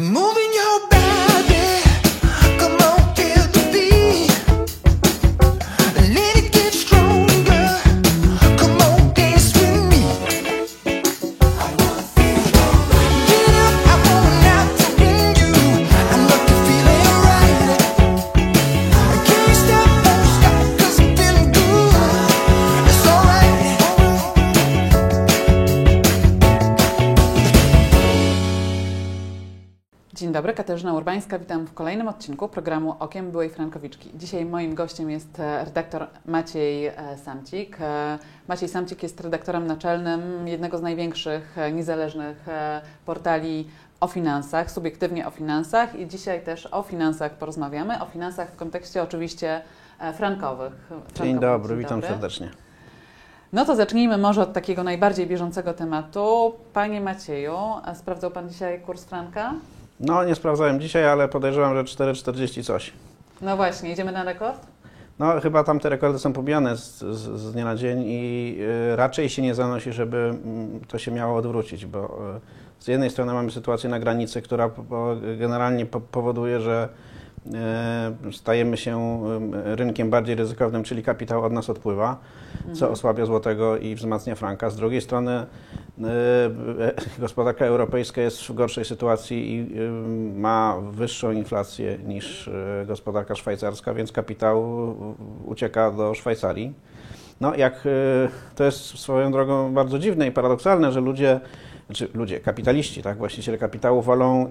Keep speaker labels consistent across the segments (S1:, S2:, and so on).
S1: Move Witam w kolejnym odcinku programu Okiem Byłej Frankowiczki. Dzisiaj moim gościem jest e, redaktor Maciej e, Samcik. E, Maciej Samcik jest redaktorem naczelnym jednego z największych niezależnych portali o finansach, subiektywnie o finansach i dzisiaj też o finansach porozmawiamy, o finansach w kontekście oczywiście e, frankowych.
S2: Dzień
S1: Frankowych.
S2: dobry, witam serdecznie.
S1: No to zacznijmy może od takiego najbardziej bieżącego tematu. Panie Macieju, sprawdzał Pan dzisiaj kurs franka?
S2: No, nie sprawdzałem dzisiaj, ale podejrzewam, że 4,40 coś.
S1: No właśnie, idziemy na rekord?
S2: No, chyba tam te rekordy są pobijane z, z, z dnia na dzień i y, raczej się nie zanosi, żeby mm, to się miało odwrócić, bo y, z jednej strony mamy sytuację na granicy, która po, po, generalnie po, powoduje, że y, stajemy się y, rynkiem bardziej ryzykownym, czyli kapitał od nas odpływa, co osłabia złotego i wzmacnia franka. Z drugiej strony gospodarka europejska jest w gorszej sytuacji i y, ma wyższą inflację niż gospodarka szwajcarska, więc kapitał ucieka do Szwajcarii. No, jak to jest swoją drogą bardzo dziwne i paradoksalne, że ludzie, znaczy ludzie, kapitaliści, tak, właściciele kapitału wolą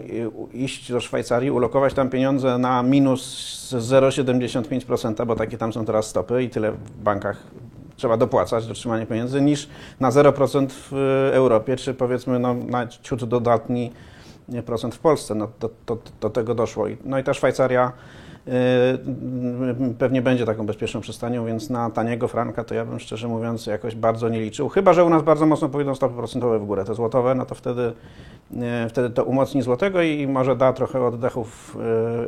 S2: iść do Szwajcarii, ulokować tam pieniądze na minus 0,75%, bo takie tam są teraz stopy i tyle w bankach trzeba dopłacać do trzymania pieniędzy, niż na 0% w Europie, czy powiedzmy no, na ciut dodatni procent w Polsce. No, do, do, do tego doszło. No i ta Szwajcaria y, pewnie będzie taką bezpieczną przystanią, więc na taniego franka to ja bym szczerze mówiąc jakoś bardzo nie liczył. Chyba, że u nas bardzo mocno pójdą stopy procentowe w górę, te złotowe, no to wtedy, y, wtedy to umocni złotego i może da trochę oddechów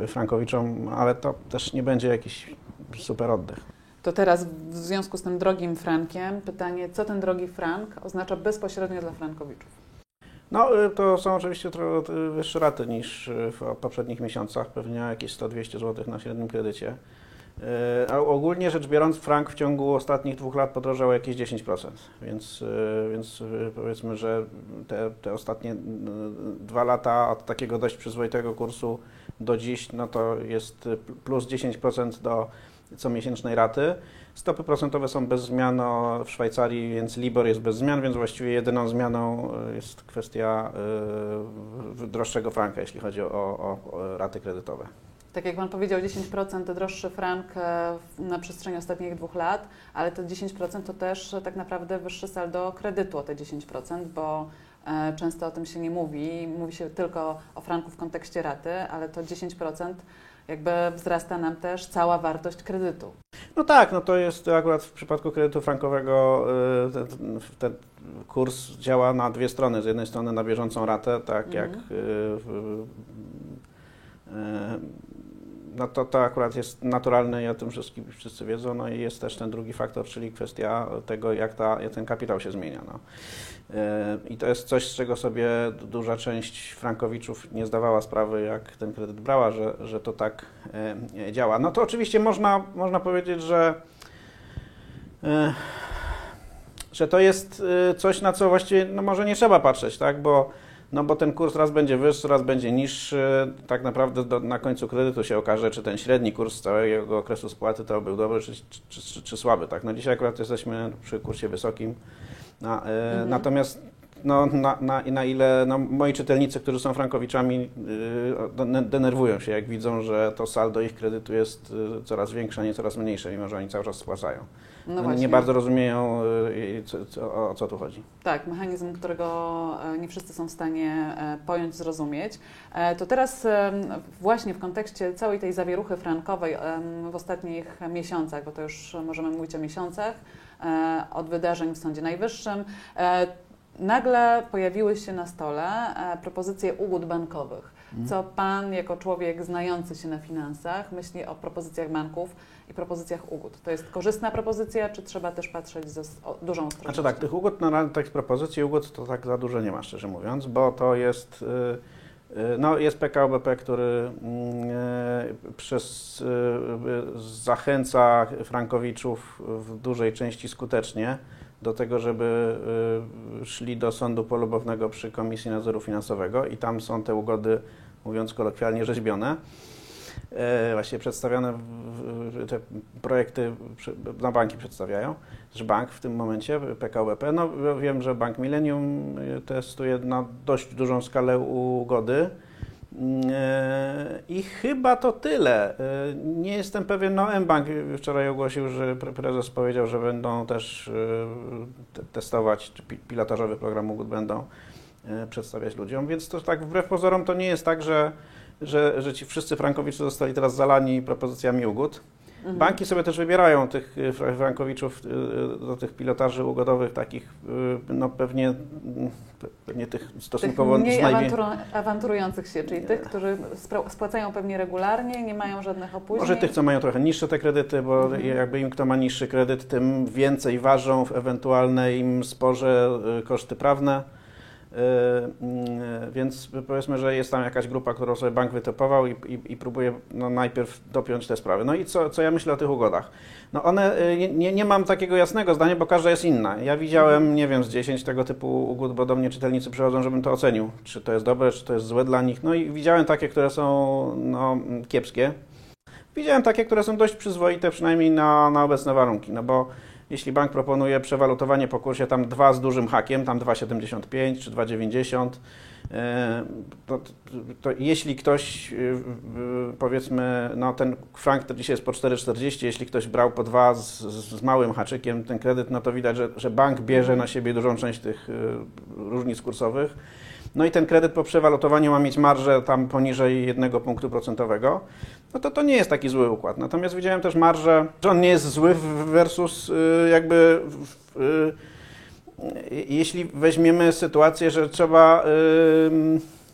S2: frankowiczom, ale to też nie będzie jakiś super oddech.
S1: To teraz w związku z tym drogim frankiem pytanie, co ten drogi frank oznacza bezpośrednio dla frankowiczów?
S2: No, y, to są oczywiście trochę y, wyższe raty niż y, w poprzednich miesiącach, pewnie jakieś 100-200 zł na średnim kredycie. A ogólnie rzecz biorąc, frank w ciągu ostatnich dwóch lat podrożał jakieś 10%, więc, więc powiedzmy, że te, te ostatnie dwa lata od takiego dość przyzwoitego kursu do dziś, no to jest plus 10% do comiesięcznej raty. Stopy procentowe są bez zmian w Szwajcarii, więc Libor jest bez zmian, więc właściwie jedyną zmianą y, jest kwestia y, droższego franka, jeśli chodzi o, o, o raty kredytowe.
S1: Tak jak Pan powiedział, 10% droższy frank e, na przestrzeni ostatnich dwóch lat, ale to 10% to też e, tak naprawdę wyższy saldo kredytu o te 10%, bo e, często o tym się nie mówi. Mówi się tylko o franku w kontekście raty, ale to 10% jakby wzrasta nam też cała wartość kredytu.
S2: No tak, no to jest akurat w przypadku kredytu frankowego y, ten, ten kurs działa na dwie strony. Z jednej strony na bieżącą ratę, tak
S1: Mhm.
S2: jak y, y, no to, to akurat jest naturalne i o tym wszyscy, wszyscy wiedzą. No i jest też ten drugi faktor, czyli kwestia tego, jak, ta, jak ten kapitał się zmienia. No. I to jest coś, z czego sobie duża część frankowiczów nie zdawała sprawy, jak ten kredyt brała, że, że to tak y, działa. No to oczywiście można, można powiedzieć, że, y, że to jest y, coś, na co właściwie no może nie trzeba patrzeć, tak? bo, no bo ten kurs raz będzie wyższy, raz będzie niższy. Tak naprawdę do, na końcu kredytu się okaże, czy ten średni kurs całego okresu spłaty to był dobry, czy, czy, czy, czy słaby. Tak? No dzisiaj akurat jesteśmy przy kursie wysokim. Na, y,
S1: Mhm.
S2: Natomiast no, na, na, na ile no, moi czytelnicy, którzy są frankowiczami, de- denerwują się, jak widzą, że to saldo ich kredytu jest y, coraz większe, a nie coraz mniejsze, mimo że oni cały czas spłacają.
S1: No
S2: nie bardzo rozumieją, co, co, o co tu chodzi.
S1: Tak, mechanizm, którego e, nie wszyscy są w stanie e, pojąć, zrozumieć. E, To teraz właśnie w kontekście całej tej zawieruchy frankowej w ostatnich miesiącach, bo to już możemy mówić o miesiącach, e, od wydarzeń w Sądzie Najwyższym, e, nagle pojawiły się na stole e, propozycje ugód bankowych. Co Pan, jako człowiek znający się na finansach, myśli o propozycjach banków i propozycjach ugód? To jest korzystna propozycja, czy trzeba też patrzeć ze dużą ostrożnością?
S2: Znaczy tak, tych ugód, na razie takich propozycji ugód to tak za dużo nie ma, szczerze mówiąc, bo to jest, y, Y, No, jest PKO BP, który mm, e, przez, e, zachęca frankowiczów w dużej części skutecznie do tego, żeby szli do sądu polubownego przy Komisji Nadzoru Finansowego i tam są te ugody, mówiąc kolokwialnie, rzeźbione. Właśnie przedstawiane, te projekty na banki przedstawiają, że bank w tym momencie, PKO BP, no wiem, że Bank Millennium e, testuje na dość dużą skalę ugody. E, I chyba to tyle. E, Nie jestem pewien, no mBank wczoraj ogłosił, że pre- prezes powiedział, że będą też te- testować, czy pi- pilotażowy program ugód będą przedstawiać ludziom, więc to tak wbrew pozorom to nie jest tak, że, że, że ci wszyscy frankowicze zostali teraz zalani propozycjami ugód.
S1: Mhm.
S2: Banki sobie też wybierają tych y, fra- frankowiczów y, do tych pilotaży ugodowych takich, y, no pewnie, mm, pewnie tych
S1: Tych
S2: stosunkowo z
S1: mniej awanturu- awanturujących się, czyli tych, którzy spłacają pewnie regularnie, nie mają żadnych opóźnień.
S2: Może tych, co mają trochę niższe te kredyty, bo
S1: Mhm.
S2: jakby im kto ma niższy kredyt, tym więcej ważą w ewentualnym sporze y, koszty prawne. Y, y, Więc powiedzmy, że jest tam jakaś grupa, którą sobie bank wytypował i, i, i próbuje no, najpierw dopiąć te sprawy. No i co, co ja myślę o tych ugodach? No one, y, nie, nie mam takiego jasnego zdania, bo każda jest inna. Ja widziałem, nie wiem, z 10 tego typu ugód, bo do mnie czytelnicy przychodzą, żebym to ocenił, czy to jest dobre, czy to jest złe dla nich. No i widziałem takie, które są no, kiepskie. Widziałem takie, które są dość przyzwoite, przynajmniej na, na obecne warunki, no bo jeśli bank proponuje przewalutowanie po kursie tam 2 z dużym hakiem, tam 2,75 czy 2,90, e, to, to, jeśli ktoś, e, powiedzmy, no ten frank to dzisiaj jest po 4,40, jeśli ktoś brał po 2 z, z małym haczykiem ten kredyt, no to widać, że, że bank bierze na siebie dużą część tych e, różnic kursowych. No i ten kredyt po przewalutowaniu ma mieć marżę tam poniżej jednego punktu procentowego, no to to nie jest taki zły układ. Natomiast widziałem też marżę, że on nie jest zły versus y, jakby y, jeśli weźmiemy sytuację, że trzeba,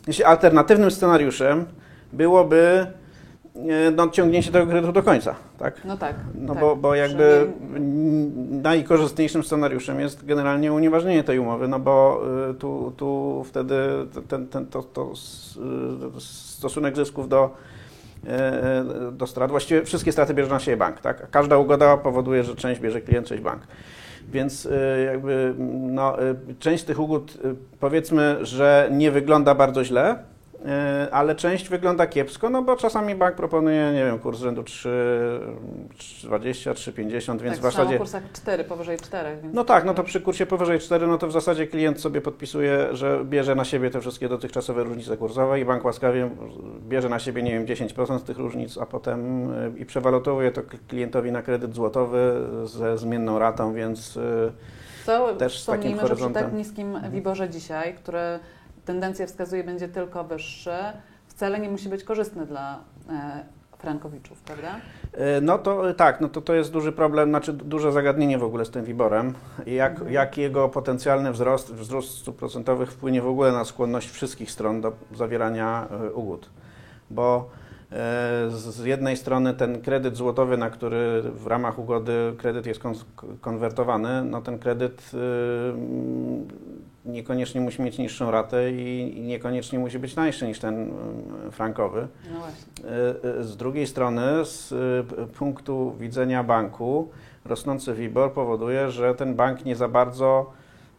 S2: jeśli alternatywnym scenariuszem byłoby no, ciągnięcie tego kredytu do końca, tak?
S1: No tak.
S2: No
S1: tak.
S2: bo, bo jakby n- najkorzystniejszym scenariuszem jest generalnie unieważnienie tej umowy, no bo y, tu, tu wtedy ten, ten, to, to y, stosunek zysków do, do strat, właściwie wszystkie straty bierze na siebie bank, tak? Każda ugoda powoduje, że część bierze klient, część bank. Więc jakby no, część z tych ugód powiedzmy, że nie wygląda bardzo źle, ale część wygląda kiepsko, no bo czasami bank proponuje, nie wiem, kurs rzędu 3,20, 3,50, więc
S1: tak,
S2: w zasadzie...
S1: w kursach 4, powyżej 4. Więc
S2: No tak, no to przy kursie powyżej 4, no to w zasadzie klient sobie podpisuje, że bierze na siebie te wszystkie dotychczasowe różnice kursowe i bank łaskawie bierze na siebie, nie wiem, 10% z tych różnic, a potem y, i przewalutowuje to klientowi na kredyt złotowy ze zmienną ratą, więc y,
S1: Co
S2: też z takim
S1: że przy tak niskim wiborze dzisiaj, który tendencja wskazuje będzie tylko wyższy, wcale nie musi być korzystny dla e, frankowiczów, prawda?
S2: E, No to e, tak, no to, to jest duży problem, znaczy du- duże zagadnienie w ogóle z tym WIBORem. Jak,
S1: Mhm.
S2: jak jego potencjalny wzrost, wzrost stóp procentowych wpłynie w ogóle na skłonność wszystkich stron do zawierania ugód. Bo z jednej strony ten kredyt złotowy, na który w ramach ugody kredyt jest kon- konwertowany, no ten kredyt niekoniecznie musi mieć niższą ratę i, niekoniecznie musi być tańszy niż ten y, frankowy.
S1: No właśnie.
S2: E, e, Z drugiej strony, z p- punktu widzenia banku, rosnący WIBOR powoduje, że ten bank nie za bardzo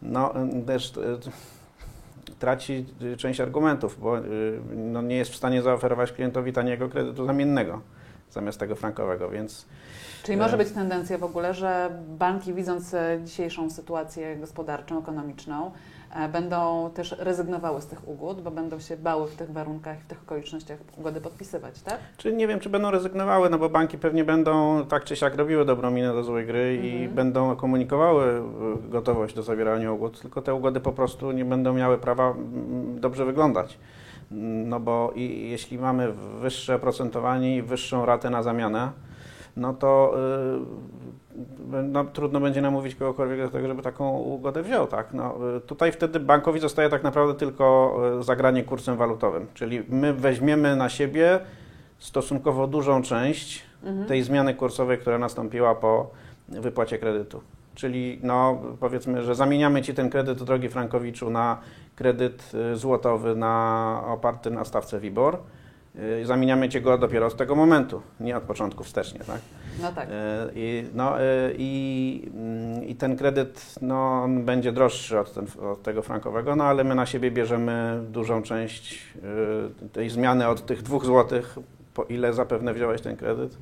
S2: no, też traci część argumentów, bo no, nie jest w stanie zaoferować klientowi taniego kredytu zamiennego zamiast tego frankowego, więc
S1: Czyli może być tendencja w ogóle, że banki widząc e, dzisiejszą sytuację gospodarczą, ekonomiczną, będą też rezygnowały z tych ugód, bo będą się bały w tych warunkach i w tych okolicznościach ugody podpisywać, tak?
S2: Czy nie wiem, czy będą rezygnowały, no bo banki pewnie będą tak czy siak robiły dobrą minę do złej gry i
S1: Mhm.
S2: będą komunikowały y, gotowość do zawierania ugód, tylko te ugody po prostu nie będą miały prawa mm, dobrze wyglądać. No bo i, jeśli mamy wyższe oprocentowanie i wyższą ratę na zamianę, no to y, no, trudno będzie namówić kogokolwiek do tego, żeby taką ugodę wziął. Tak? No, y, tutaj wtedy bankowi zostaje tak naprawdę tylko y, zagranie kursem walutowym, czyli my weźmiemy na siebie stosunkowo dużą część
S1: Mhm.
S2: tej zmiany kursowej, która nastąpiła po wypłacie kredytu. czyli no, powiedzmy, że zamieniamy Ci ten kredyt, drogi Frankowiczu, na kredyt złotowy na, oparty na stawce WIBOR. Y, Zamieniamy Cię go dopiero od tego momentu, nie od początku wstecznie, tak?
S1: No tak.
S2: E, I, no, e, i, mm, I ten kredyt no, on będzie droższy od, ten, od tego frankowego, no ale my na siebie bierzemy dużą część tej zmiany od tych 2 zł, po ile zapewne wziąłeś ten kredyt,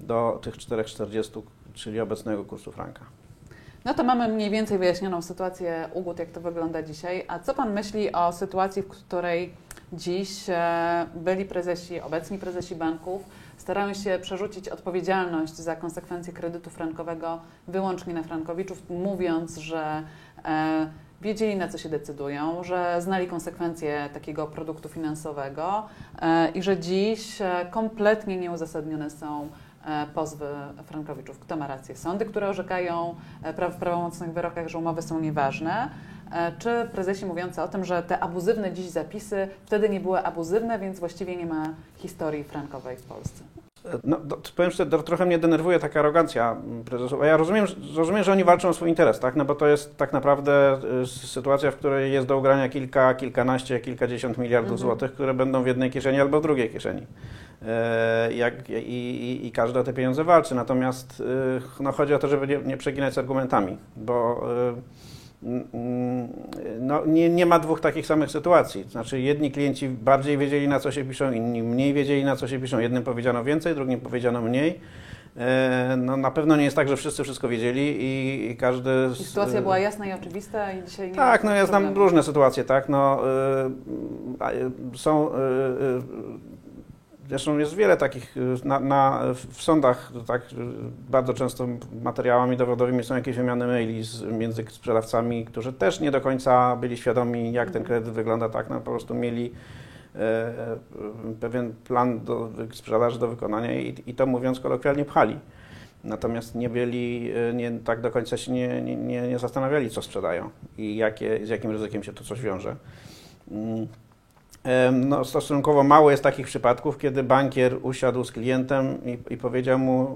S2: do tych 4,40, czyli obecnego kursu franka.
S1: No to mamy mniej więcej wyjaśnioną sytuację ugód, jak to wygląda dzisiaj. A co Pan myśli o sytuacji, w której dziś e, byli prezesi, obecni prezesi banków starają się przerzucić odpowiedzialność za konsekwencje kredytu frankowego wyłącznie na frankowiczów, mówiąc, że e, wiedzieli na co się decydują, że znali konsekwencje takiego produktu finansowego e, i że dziś kompletnie nieuzasadnione są pozwy frankowiczów. Kto ma rację? Sądy, które orzekają w prawomocnych wyrokach, że umowy są nieważne, czy prezesi mówiący o tym, że te abuzywne dziś zapisy wtedy nie były abuzywne, więc właściwie nie ma historii frankowej w Polsce.
S2: No, do, powiem szczerze, trochę mnie denerwuje taka arogancja mm, prezesów. Ja rozumiem, że- rozumiem, że oni walczą o swój interes, tak? No bo to jest tak naprawdę y, sytuacja, w której jest do ugrania kilka, kilkanaście, kilkadziesiąt miliardów
S1: Mhm.
S2: złotych, które będą w jednej kieszeni albo w drugiej kieszeni. E, jak, i, i, I każdy o te pieniądze walczy. Natomiast y, no, chodzi o to, żeby nie, nie przeginać z argumentami, bo y, no, nie, nie ma dwóch takich samych sytuacji. Znaczy, jedni klienci bardziej wiedzieli, na co się piszą, inni mniej wiedzieli, na co się piszą. Jednym powiedziano więcej, drugim powiedziano mniej. E, No, na pewno nie jest tak, że wszyscy wszystko wiedzieli i, i każdy.
S1: I sytuacja była jasna i oczywista i dzisiaj nie
S2: tak, no ja znam różne sytuacje, tak, no y, y, są, y, y, zresztą jest wiele takich, y, na, na, w sądach, tak, y, bardzo często materiałami dowodowymi są jakieś wymiany maili z, między sprzedawcami, którzy też nie do końca byli świadomi, jak ten kredyt wygląda, tak, no po prostu mieli e, e, pewien plan do sprzedaży do wykonania i, i to mówiąc kolokwialnie pchali. Natomiast nie byli, e, nie, tak do końca się nie, nie, nie, zastanawiali, co sprzedają i jakie, z jakim ryzykiem się to coś wiąże. No, stosunkowo mało jest takich przypadków, kiedy bankier usiadł z klientem i, i powiedział mu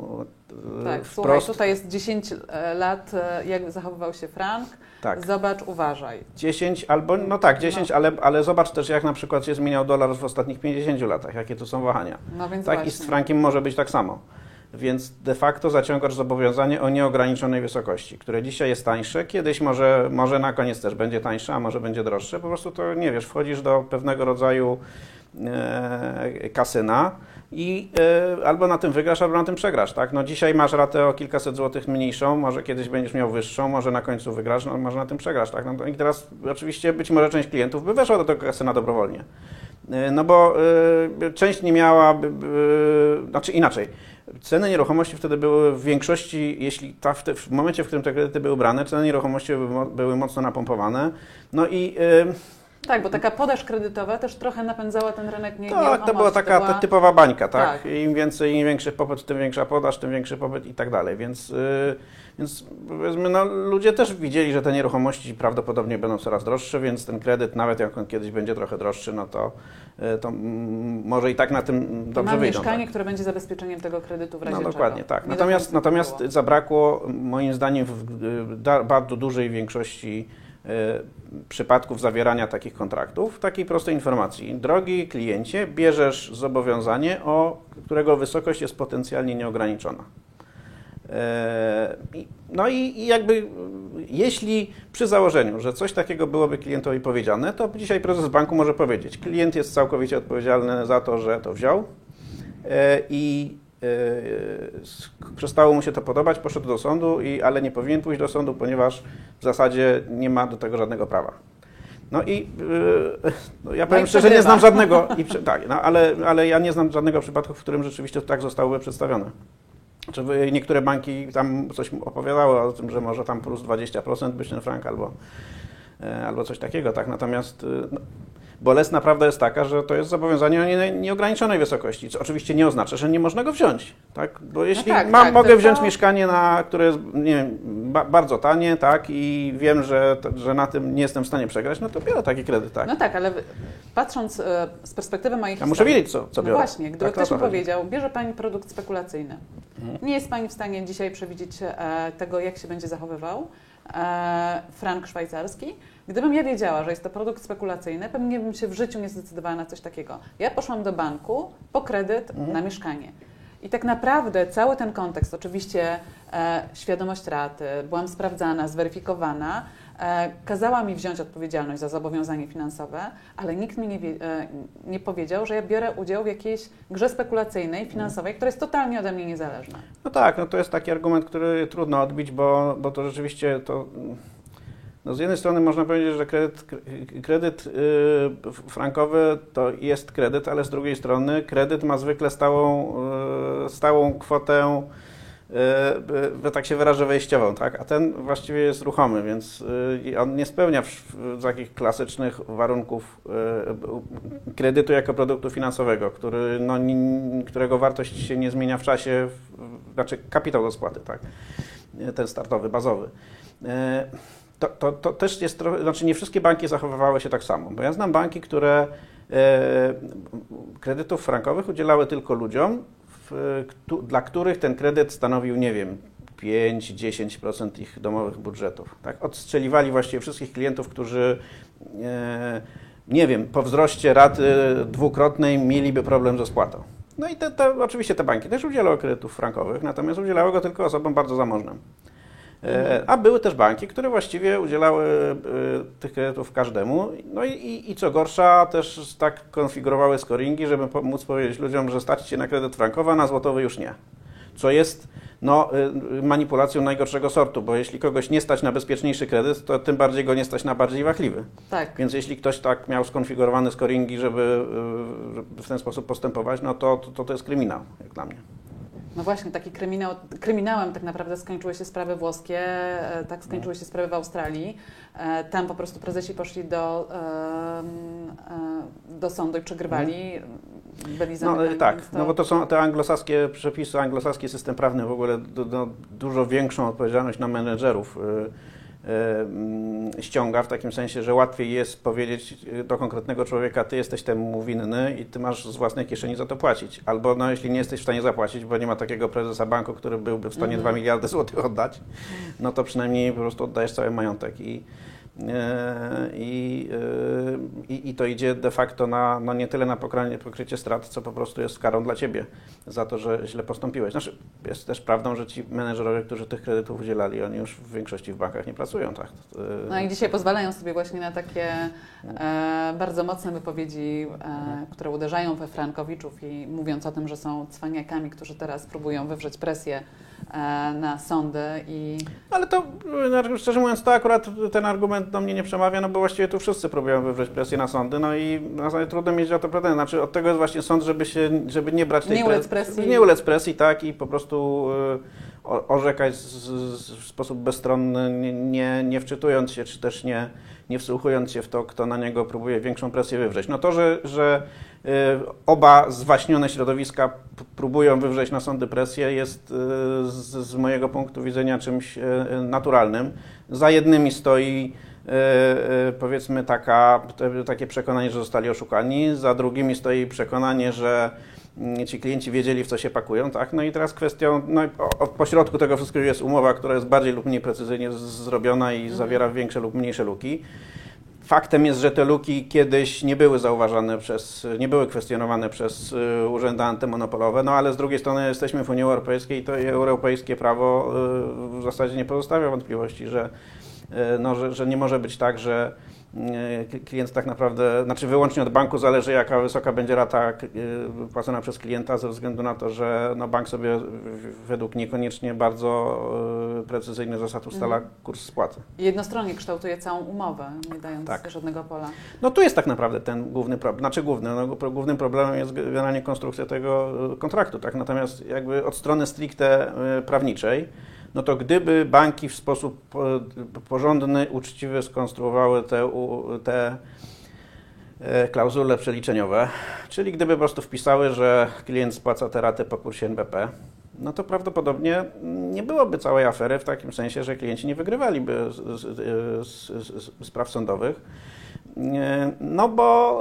S2: e,
S1: Tak, słuchaj,
S2: wprost,
S1: tutaj jest 10 e, lat, e, jak zachowywał się frank,
S2: tak,
S1: zobacz, uważaj.
S2: 10 albo, no tak, 10, ale, ale zobacz też, jak na przykład się zmieniał dolar w ostatnich 50 latach, jakie to są wahania.
S1: No więc
S2: Tak,
S1: właśnie.
S2: i z frankiem może być tak samo. Więc de facto zaciągasz zobowiązanie o nieograniczonej wysokości, które dzisiaj jest tańsze, kiedyś może, może na koniec też będzie tańsze, a może będzie droższe. Po prostu to nie wiesz, wchodzisz do pewnego rodzaju e, kasyna i e, albo na tym wygrasz, albo na tym przegrasz. Tak? No dzisiaj masz ratę o kilkaset złotych mniejszą, może kiedyś będziesz miał wyższą, może na końcu wygrasz, no może na tym przegrasz. Tak? No i teraz oczywiście być może część klientów by weszła do tego kasyna dobrowolnie. E, No bo y, część nie miała, by- by- znaczy inaczej. Ceny nieruchomości wtedy były w większości, jeśli ta, w, te, w momencie, w którym te kredyty były brane, ceny nieruchomości były, były mocno napompowane. No i
S1: Tak, bo taka podaż kredytowa też trochę napędzała ten rynek nie,
S2: tak, to była taka
S1: była-
S2: typowa bańka, tak?
S1: Tak.
S2: Im więcej, im większy popyt, tym większa podaż, tym większy popyt i tak dalej. Więc, y, więc powiedzmy, no, ludzie też widzieli, że te nieruchomości prawdopodobnie będą coraz droższe, więc ten kredyt, nawet jak on kiedyś będzie trochę droższy, no to, y, to może i tak na tym
S1: To
S2: dobrze
S1: mam
S2: wyjdą.
S1: mieszkanie,
S2: tak?
S1: które będzie zabezpieczeniem tego kredytu w razie
S2: No
S1: czego.
S2: dokładnie, tak.
S1: Nie do
S2: Natomiast, natomiast
S1: było.
S2: zabrakło moim zdaniem w y, bardzo dużej większości przypadków zawierania takich kontraktów takiej prostej informacji. Drogi kliencie, bierzesz zobowiązanie, o którego wysokość jest potencjalnie nieograniczona. I- No i, jakby y, jeśli przy założeniu, że coś takiego byłoby klientowi powiedziane, to dzisiaj prezes banku może powiedzieć, klient jest całkowicie odpowiedzialny za to, że to wziął e, i przestało mu się to podobać, poszedł do sądu, i, ale nie powinien pójść do sądu, ponieważ w zasadzie nie ma do tego żadnego prawa. No i yy, no ja powiem
S1: i
S2: szczerze, nie znam żadnego, i, tak, no, ale, ale ja nie znam żadnego przypadku, w którym rzeczywiście tak zostałoby przedstawione. Czy niektóre banki tam coś opowiadały o tym, że może tam plus 20% być ten frank albo, albo coś takiego, tak? Natomiast y, no, Bolesna prawda jest taka, że to jest zobowiązanie o nie, nieograniczonej wysokości, co oczywiście nie oznacza, że nie można go wziąć. Tak? Bo jeśli
S1: tak,
S2: mam,
S1: tak,
S2: mogę
S1: to-
S2: wziąć
S1: to-
S2: mieszkanie, na, które jest wiem, ba, bardzo tanie tak? i wiem, że, że na tym nie jestem w stanie przegrać, no to biorę taki kredyt. Tak?
S1: No tak, ale patrząc e, z perspektywy mojej
S2: Ja muszę wiedzieć, co, co
S1: no
S2: biorę.
S1: właśnie, gdyby
S2: Tak,
S1: ktoś mi powiedział, bierze Pani produkt spekulacyjny,
S2: Mhm.
S1: nie jest Pani w stanie dzisiaj przewidzieć e, tego, jak się będzie zachowywał frank szwajcarski. Gdybym ja wiedziała, że jest to produkt spekulacyjny, pewnie bym się w życiu nie zdecydowała na coś takiego. Ja poszłam do banku po kredyt
S2: Mhm.
S1: na mieszkanie. I tak naprawdę cały ten kontekst, oczywiście e, świadomość raty, byłam sprawdzana, zweryfikowana, e, kazała mi wziąć odpowiedzialność za zobowiązanie finansowe, ale nikt mi nie, e, nie powiedział, że ja biorę udział w jakiejś grze spekulacyjnej, finansowej, która jest totalnie ode mnie niezależna.
S2: No tak, no to jest taki argument, który trudno odbić, bo, bo to rzeczywiście to. No z jednej strony można powiedzieć, że kredyt, kredyt yy, frankowy to jest kredyt, ale z drugiej strony kredyt ma zwykle stałą, yy, stałą kwotę, yy, tak się wyrażę, wejściową, tak? a ten właściwie jest ruchomy, więc yy, on nie spełnia w, w takich klasycznych warunków yy, kredytu jako produktu finansowego, który, no, ni- którego wartość się nie zmienia w czasie, w, znaczy kapitał do spłaty, tak? Ten startowy, bazowy. To, to, to też jest trochę, znaczy nie wszystkie banki zachowywały się tak samo, bo ja znam banki, które kredytów frankowych udzielały tylko ludziom, dla których ten kredyt stanowił, nie wiem, 5-10% ich domowych budżetów. Tak? Odstrzeliwali właściwie wszystkich klientów, którzy e, nie wiem, po wzroście raty dwukrotnej mieliby problem ze spłatą. No i te, te, oczywiście te banki też udzielały kredytów frankowych, natomiast udzielały go tylko osobom bardzo zamożnym. E, A były też banki, które właściwie udzielały e, tych kredytów każdemu. No i, i, i co gorsza, też tak konfigurowały scoringi, żeby móc powiedzieć ludziom, że stać się na kredyt frankowy, a na złotowy już nie. Co jest no, y, manipulacją najgorszego sortu, bo jeśli kogoś nie stać na bezpieczniejszy kredyt, to tym bardziej go nie stać na bardziej wachliwy.
S1: Tak.
S2: Więc jeśli ktoś tak miał skonfigurowane scoringi, żeby, żeby w ten sposób postępować, no to, to to jest kryminał, jak dla mnie.
S1: No właśnie, taki kryminał, kryminałem tak naprawdę skończyły się sprawy włoskie, e, tak skończyły się sprawy w Australii. E, Tam po prostu prezesi poszli do, e, do sądu i przegrywali. Byli
S2: No tak,
S1: to-
S2: no bo to są te anglosaskie przepisy, anglosaski system prawny w ogóle du, dużo większą odpowiedzialność na menedżerów y, ściąga, w takim sensie, że łatwiej jest powiedzieć y, do konkretnego człowieka, ty jesteś temu winny i ty masz z własnej kieszeni za to płacić. Albo no, jeśli nie jesteś w stanie zapłacić, bo nie ma takiego prezesa banku, który byłby w stanie
S1: Mhm.
S2: 2 miliardy złotych oddać, no to przynajmniej po prostu oddajesz cały majątek i i, e, i, i to idzie de facto na, no nie tyle na pokrycie, pokrycie strat, co po prostu jest karą dla ciebie za to, że źle postąpiłeś. Znaczy, jest też prawdą, że ci menedżerowie, którzy tych kredytów udzielali, oni już w większości w bankach nie pracują, tak? E,
S1: No i dzisiaj pozwalają sobie właśnie na takie e, bardzo mocne wypowiedzi, e, które uderzają we frankowiczów i mówiąc o tym, że są cwaniakami, którzy teraz próbują wywrzeć presję e, na sądy i
S2: Ale to, e, szczerze mówiąc, to akurat ten argument do mnie nie przemawia, no bo właściwie tu wszyscy próbują wywrzeć presję na sądy, no i na zasadzie trudno mieć o to pretensje. Znaczy od tego jest właśnie sąd, żeby się, żeby nie brać tej
S1: Nie ulec presji.
S2: Nie ulec presji, tak, i po prostu e, orzekać w sposób bezstronny, nie, nie, wczytując się, czy też nie, nie wsłuchując się w to, kto na niego próbuje większą presję wywrzeć. No to, że, że e, oba zwaśnione środowiska próbują wywrzeć na sądy presję jest e, z, z mojego punktu widzenia czymś e, naturalnym. Za jednymi stoi powiedzmy taka, takie przekonanie, że zostali oszukani, za drugimi stoi przekonanie, że ci klienci wiedzieli, w co się pakują, tak? No i teraz kwestią, no o, pośrodku tego wszystkiego jest umowa, która jest bardziej lub mniej precyzyjnie zrobiona i zawiera większe lub mniejsze luki. Faktem jest, że te luki kiedyś nie były zauważane przez, nie były kwestionowane przez y, urzędy antymonopolowe, no ale z drugiej strony jesteśmy w Unii Europejskiej i to europejskie prawo y, w zasadzie nie pozostawia wątpliwości, że, y, no, że, że nie może być tak, że klient tak naprawdę, znaczy wyłącznie od banku zależy jaka wysoka będzie rata y, płacona przez klienta ze względu na to, że no, bank sobie według niekoniecznie bardzo y, precyzyjnych zasad ustala
S1: Mhm.
S2: kurs spłaty.
S1: jednostronnie kształtuje całą umowę, nie dając
S2: Tak.
S1: żadnego pola.
S2: No tu jest tak naprawdę ten główny problem, znaczy główny, no, głównym problemem jest generalnie konstrukcja tego kontraktu, tak? Natomiast jakby od strony stricte prawniczej, no to gdyby banki w sposób po- porządny, uczciwy skonstruowały te, te e, klauzule przeliczeniowe, czyli gdyby po prostu wpisały, że klient spłaca tę ratę po kursie NBP, no to prawdopodobnie nie byłoby całej afery w takim sensie, że klienci nie wygrywaliby z, z, z, z spraw sądowych. Nie, No bo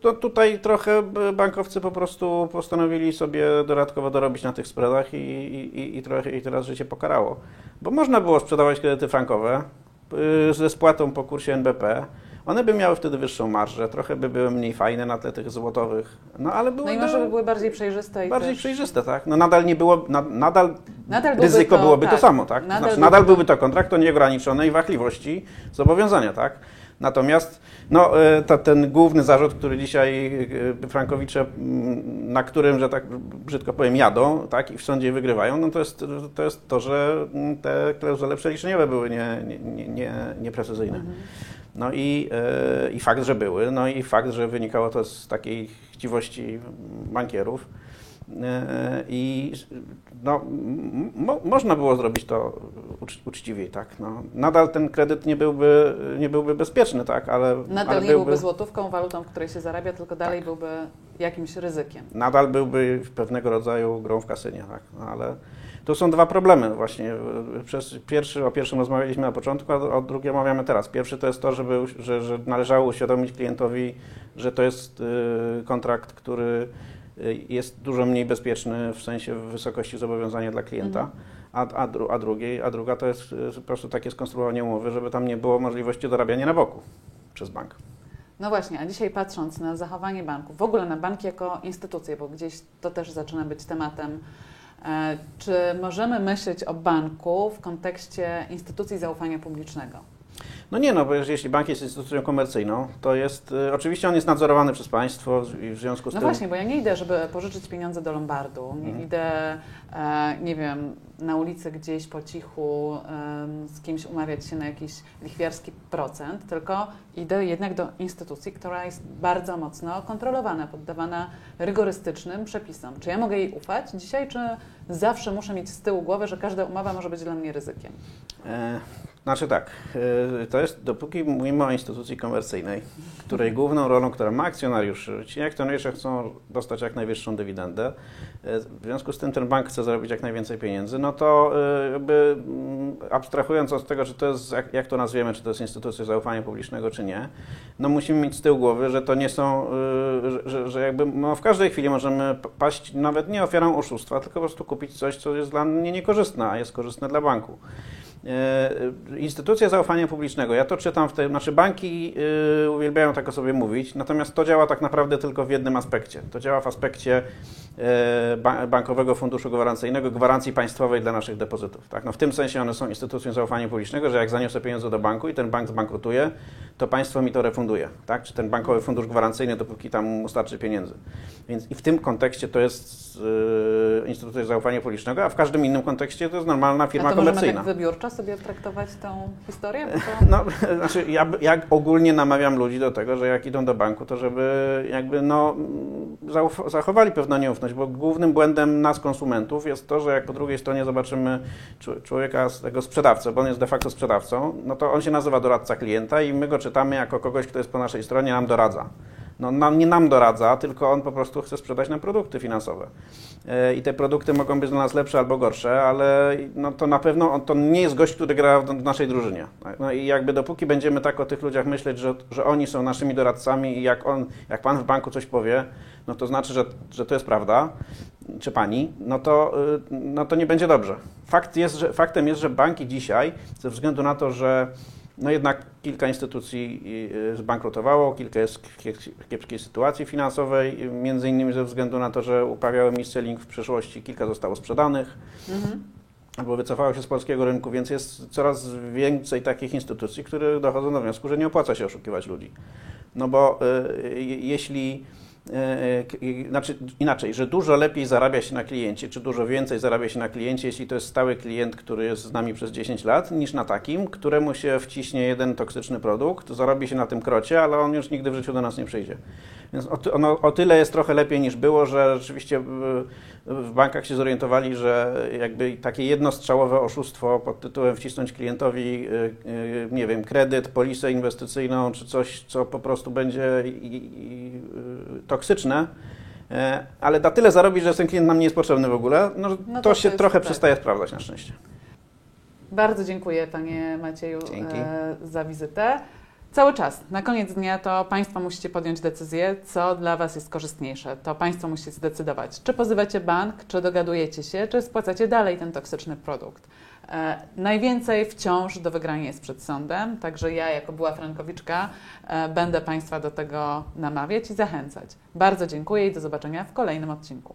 S2: to tutaj trochę bankowcy po prostu postanowili sobie dodatkowo dorobić na tych spreadach i, i, i- trochę i teraz życie pokarało. Bo można było sprzedawać kredyty frankowe y, ze spłatą po kursie NBP. One by miały wtedy wyższą marżę, trochę by były mniej fajne na tle tych złotowych, no ale były
S1: No i może by były bardziej przejrzyste i
S2: bardziej
S1: też...
S2: przejrzyste, tak? No nadal nie było, na, nadal,
S1: Nadal
S2: ryzyko
S1: to-
S2: byłoby to
S1: tak,
S2: samo, tak? To
S1: nadal
S2: znaczy,
S1: byłby
S2: nadal
S1: to-
S2: byłby to kontrakt o nieograniczonej wahliwości zobowiązania, tak? Natomiast no, e, ten główny zarzut, który dzisiaj e, Frankowicze, na którym, że tak brzydko powiem, jadą tak, i w sądzie wygrywają, no to jest to, jest to że te klauzule przeliczeniowe były nie, nie, nie, nie, nieprecyzyjne. No i, e, i fakt, że były, no i fakt, że wynikało to z takiej chciwości bankierów. E, I no, mo, można było zrobić to ucz, uczciwiej, tak. No, nadal ten kredyt nie byłby, nie byłby bezpieczny, tak, ale,
S1: Nadal
S2: ale
S1: nie byłby złotówką, walutą, w której się zarabia, tylko dalej byłby jakimś ryzykiem.
S2: nadal byłby pewnego rodzaju grą w kasynie, tak. No, ale tu są dwa problemy właśnie. Przez pierwszy, o pierwszym rozmawialiśmy na początku, a o drugie omawiamy teraz. Pierwszy to jest to, żeby, że, że należało uświadomić klientowi, że to jest y, kontrakt, który jest dużo mniej bezpieczny w sensie wysokości zobowiązania dla klienta. A, a, dru, a, drugiej, a druga to jest y, po prostu takie skonstruowanie umowy, żeby tam nie było możliwości dorabiania na boku przez bank.
S1: No właśnie, a dzisiaj patrząc na zachowanie banków, w ogóle na banki jako instytucje, bo gdzieś to też zaczyna być tematem, e, czy możemy myśleć o banku w kontekście instytucji zaufania publicznego?
S2: No nie, no bo jeśli bank jest instytucją komercyjną, to jest, y, oczywiście on jest nadzorowany przez państwo i w związku z
S1: No
S2: tym...
S1: właśnie, bo ja nie idę, żeby pożyczyć pieniądze do Lombardu, nie
S2: Mhm.
S1: idę, e, nie wiem, na ulicy gdzieś po cichu z kimś umawiać się na jakiś lichwiarski procent, tylko idę jednak do instytucji, która jest bardzo mocno kontrolowana, poddawana rygorystycznym przepisom. Czy ja mogę jej ufać dzisiaj, czy zawsze muszę mieć z tyłu głowy, że każda umowa może być dla mnie ryzykiem?
S2: E, Znaczy tak, e, to jest, dopóki mówimy o instytucji komercyjnej, której główną rolą, która ma akcjonariuszy, ci akcjonariusze chcą dostać jak najwyższą dywidendę, e, w związku z tym ten bank chce zarobić jak najwięcej pieniędzy, no to e, jakby mm, abstrahując od tego, czy to jest, jak, to nazwiemy, czy to jest instytucja zaufania publicznego, czy nie, no musimy mieć z tyłu głowy, że to nie są, e, że, że, jakby no w każdej chwili możemy paść nawet nie ofiarą oszustwa, tylko po prostu kupić coś, co jest dla mnie niekorzystne, a jest korzystne dla banku. E, Instytucja zaufania publicznego. Ja to czytam w tej, znaczy banki y, uwielbiają tak o sobie mówić, natomiast to działa tak naprawdę tylko w jednym aspekcie. To działa w aspekcie e, ba, Bankowego Funduszu Gwarancyjnego, gwarancji państwowej dla naszych depozytów. Tak? No w tym sensie one są instytucją zaufania publicznego, że jak zaniosę pieniądze do banku i ten bank zbankrutuje, to państwo mi to refunduje. Tak? Czy ten Bankowy Fundusz Gwarancyjny, dopóki tam mu starczy pieniędzy. Więc i w tym kontekście to jest y, instytucja zaufania publicznego, a w każdym innym kontekście to jest normalna firma
S1: a to możemy
S2: komercyjna.
S1: tak wybiórczo sobie traktować tą historię? To...
S2: No, znaczy ja, ja ogólnie namawiam ludzi do tego, że jak idą do banku, to żeby jakby no, zachowali pewną nieufność, bo głównym błędem nas, konsumentów, jest to, że jak po drugiej stronie zobaczymy człowieka, z tego sprzedawcę, bo on jest de facto sprzedawcą, no to on się nazywa doradca klienta i my go czytamy jako kogoś, kto jest po naszej stronie, nam doradza. No, nam, nie nam doradza, tylko on po prostu chce sprzedać nam produkty finansowe. E, I te produkty mogą być dla nas lepsze albo gorsze, ale no to na pewno on, to nie jest gość, który gra w, w naszej drużynie. No i jakby dopóki będziemy tak o tych ludziach myśleć, że, że oni są naszymi doradcami i jak, on, jak pan w banku coś powie, no to znaczy, że, że to jest prawda, czy pani, no to, y, no to nie będzie dobrze. Fakt jest, że, faktem jest, że banki dzisiaj, ze względu na to, że no jednak kilka instytucji y, zbankrutowało, kilka jest w kiep- w kiepskiej sytuacji finansowej, y, między innymi ze względu na to, że uprawiały mis-selling w przeszłości, kilka zostało sprzedanych
S1: Mhm.
S2: albo wycofało się z polskiego rynku, więc jest coraz więcej takich instytucji, które dochodzą do wniosku, że nie opłaca się oszukiwać ludzi. No bo y, je- jeśli znaczy inaczej, że dużo lepiej zarabia się na kliencie, czy dużo więcej zarabia się na kliencie, jeśli to jest stały klient, który jest z nami przez 10 lat, niż na takim, któremu się wciśnie jeden toksyczny produkt, zarobi się na tym krocie, ale on już nigdy w życiu do nas nie przyjdzie. Więc o, ono, o tyle jest trochę lepiej niż było, że rzeczywiście w, w bankach się zorientowali, że jakby takie jednostrzałowe oszustwo pod tytułem wcisnąć klientowi, nie wiem, kredyt, polisę inwestycyjną, czy coś, co po prostu będzie i, toksyczne, e, ale na tyle zarobić, że ten klient nam nie jest potrzebny w ogóle, no,
S1: No
S2: to,
S1: to
S2: się trochę
S1: tak.
S2: przestaje sprawdzać na szczęście.
S1: Bardzo dziękuję Panie Macieju
S2: Dzięki.
S1: e, za wizytę. Cały czas, na koniec dnia to Państwo musicie podjąć decyzję, co dla Was jest korzystniejsze. To Państwo musicie zdecydować, czy pozywacie bank, czy dogadujecie się, czy spłacacie dalej ten toksyczny produkt. E, najwięcej wciąż do wygrania jest przed sądem, także ja, jako była Frankowiczka, e, będę Państwa do tego namawiać i zachęcać. Bardzo dziękuję i do zobaczenia w kolejnym odcinku.